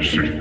Policy.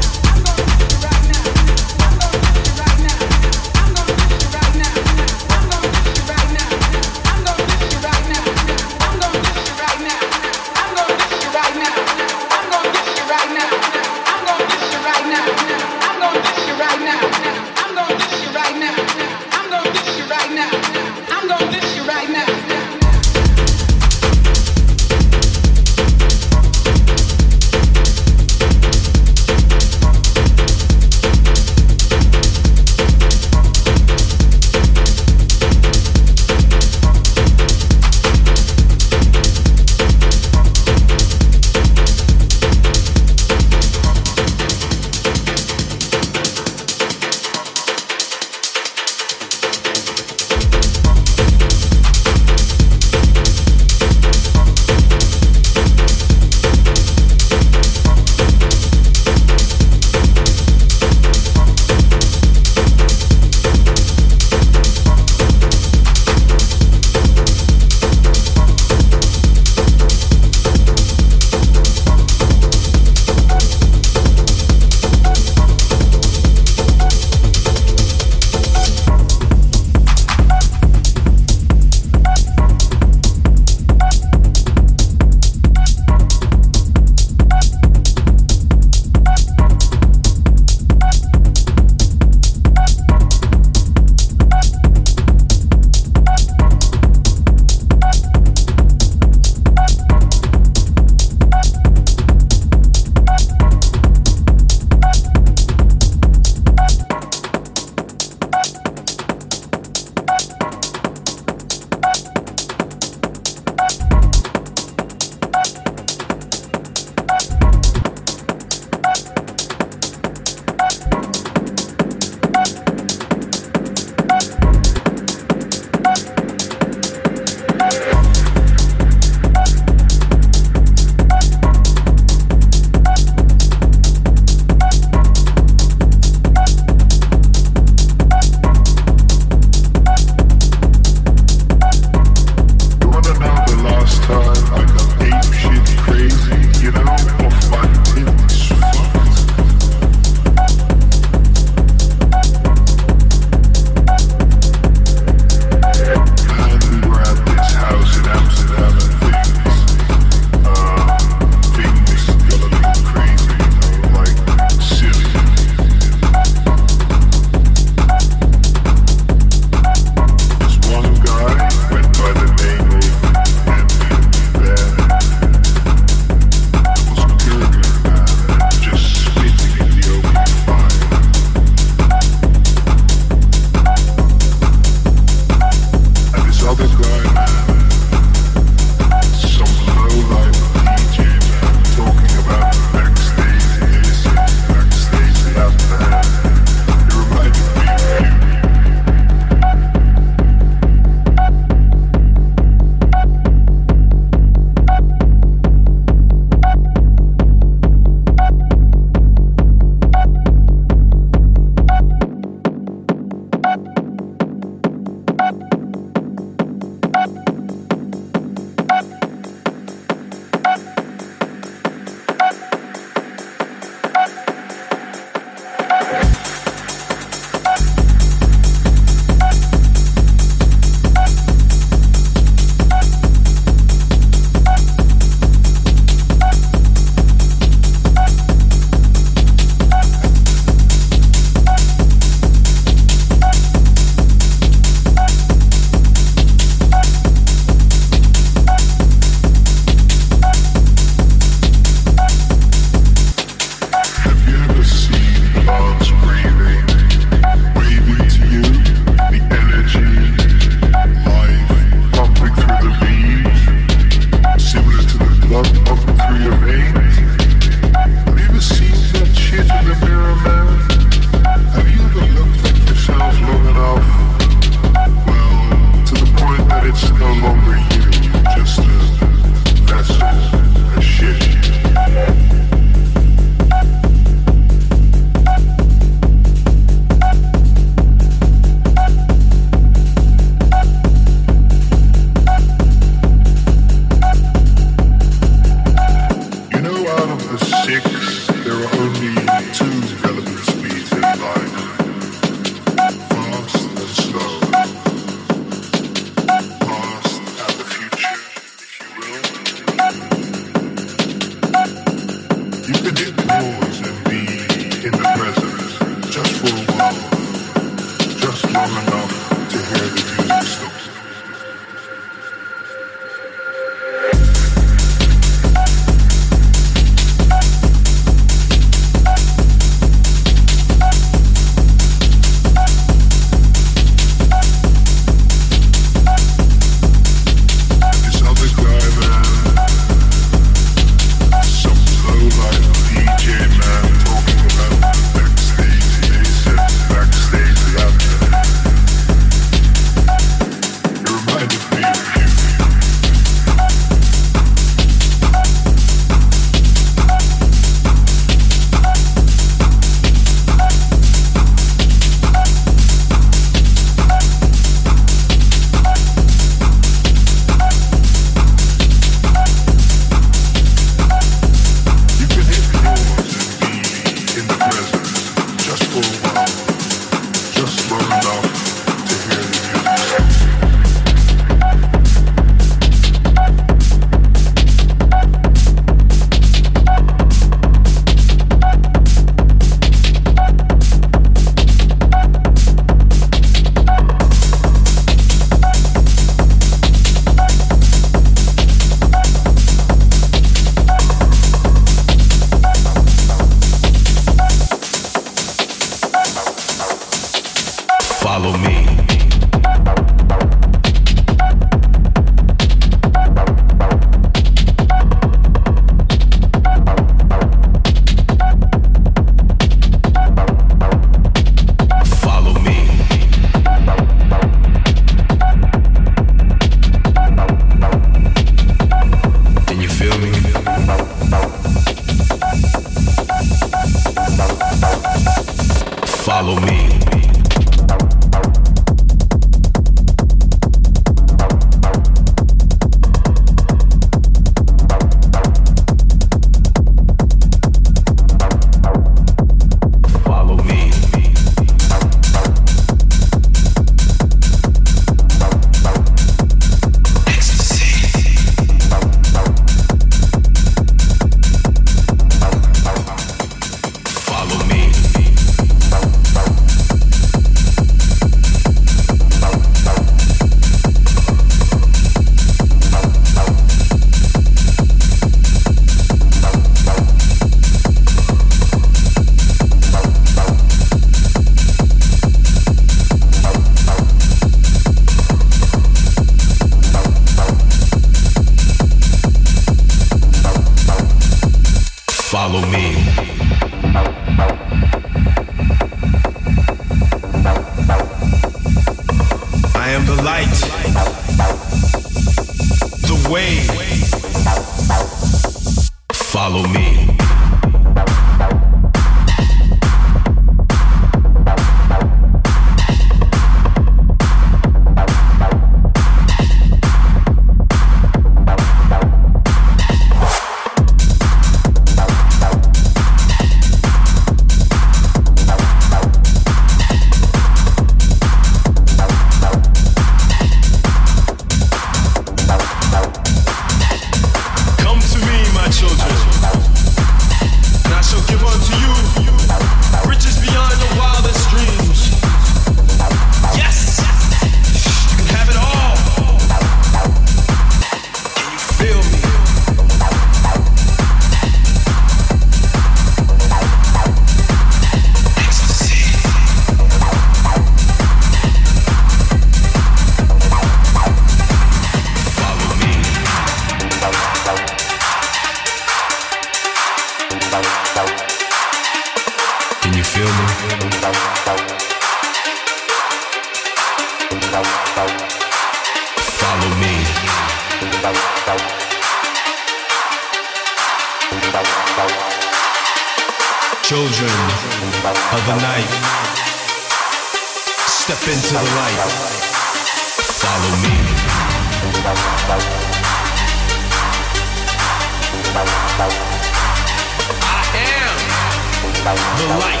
The light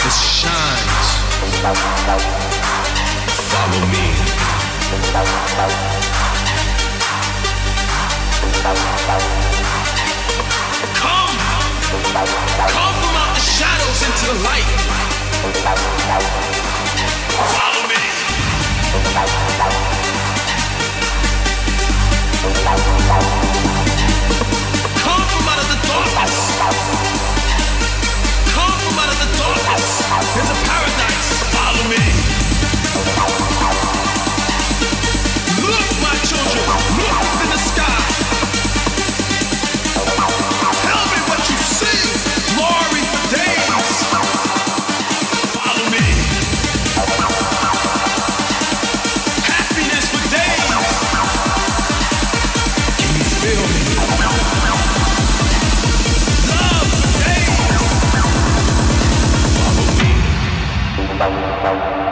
that shines. Follow me. Come, come from out the shadows into the light. Follow me. Come from out of the darkness. Come out of the darkness into paradise. Follow me. Look, my children, look in the sky. Música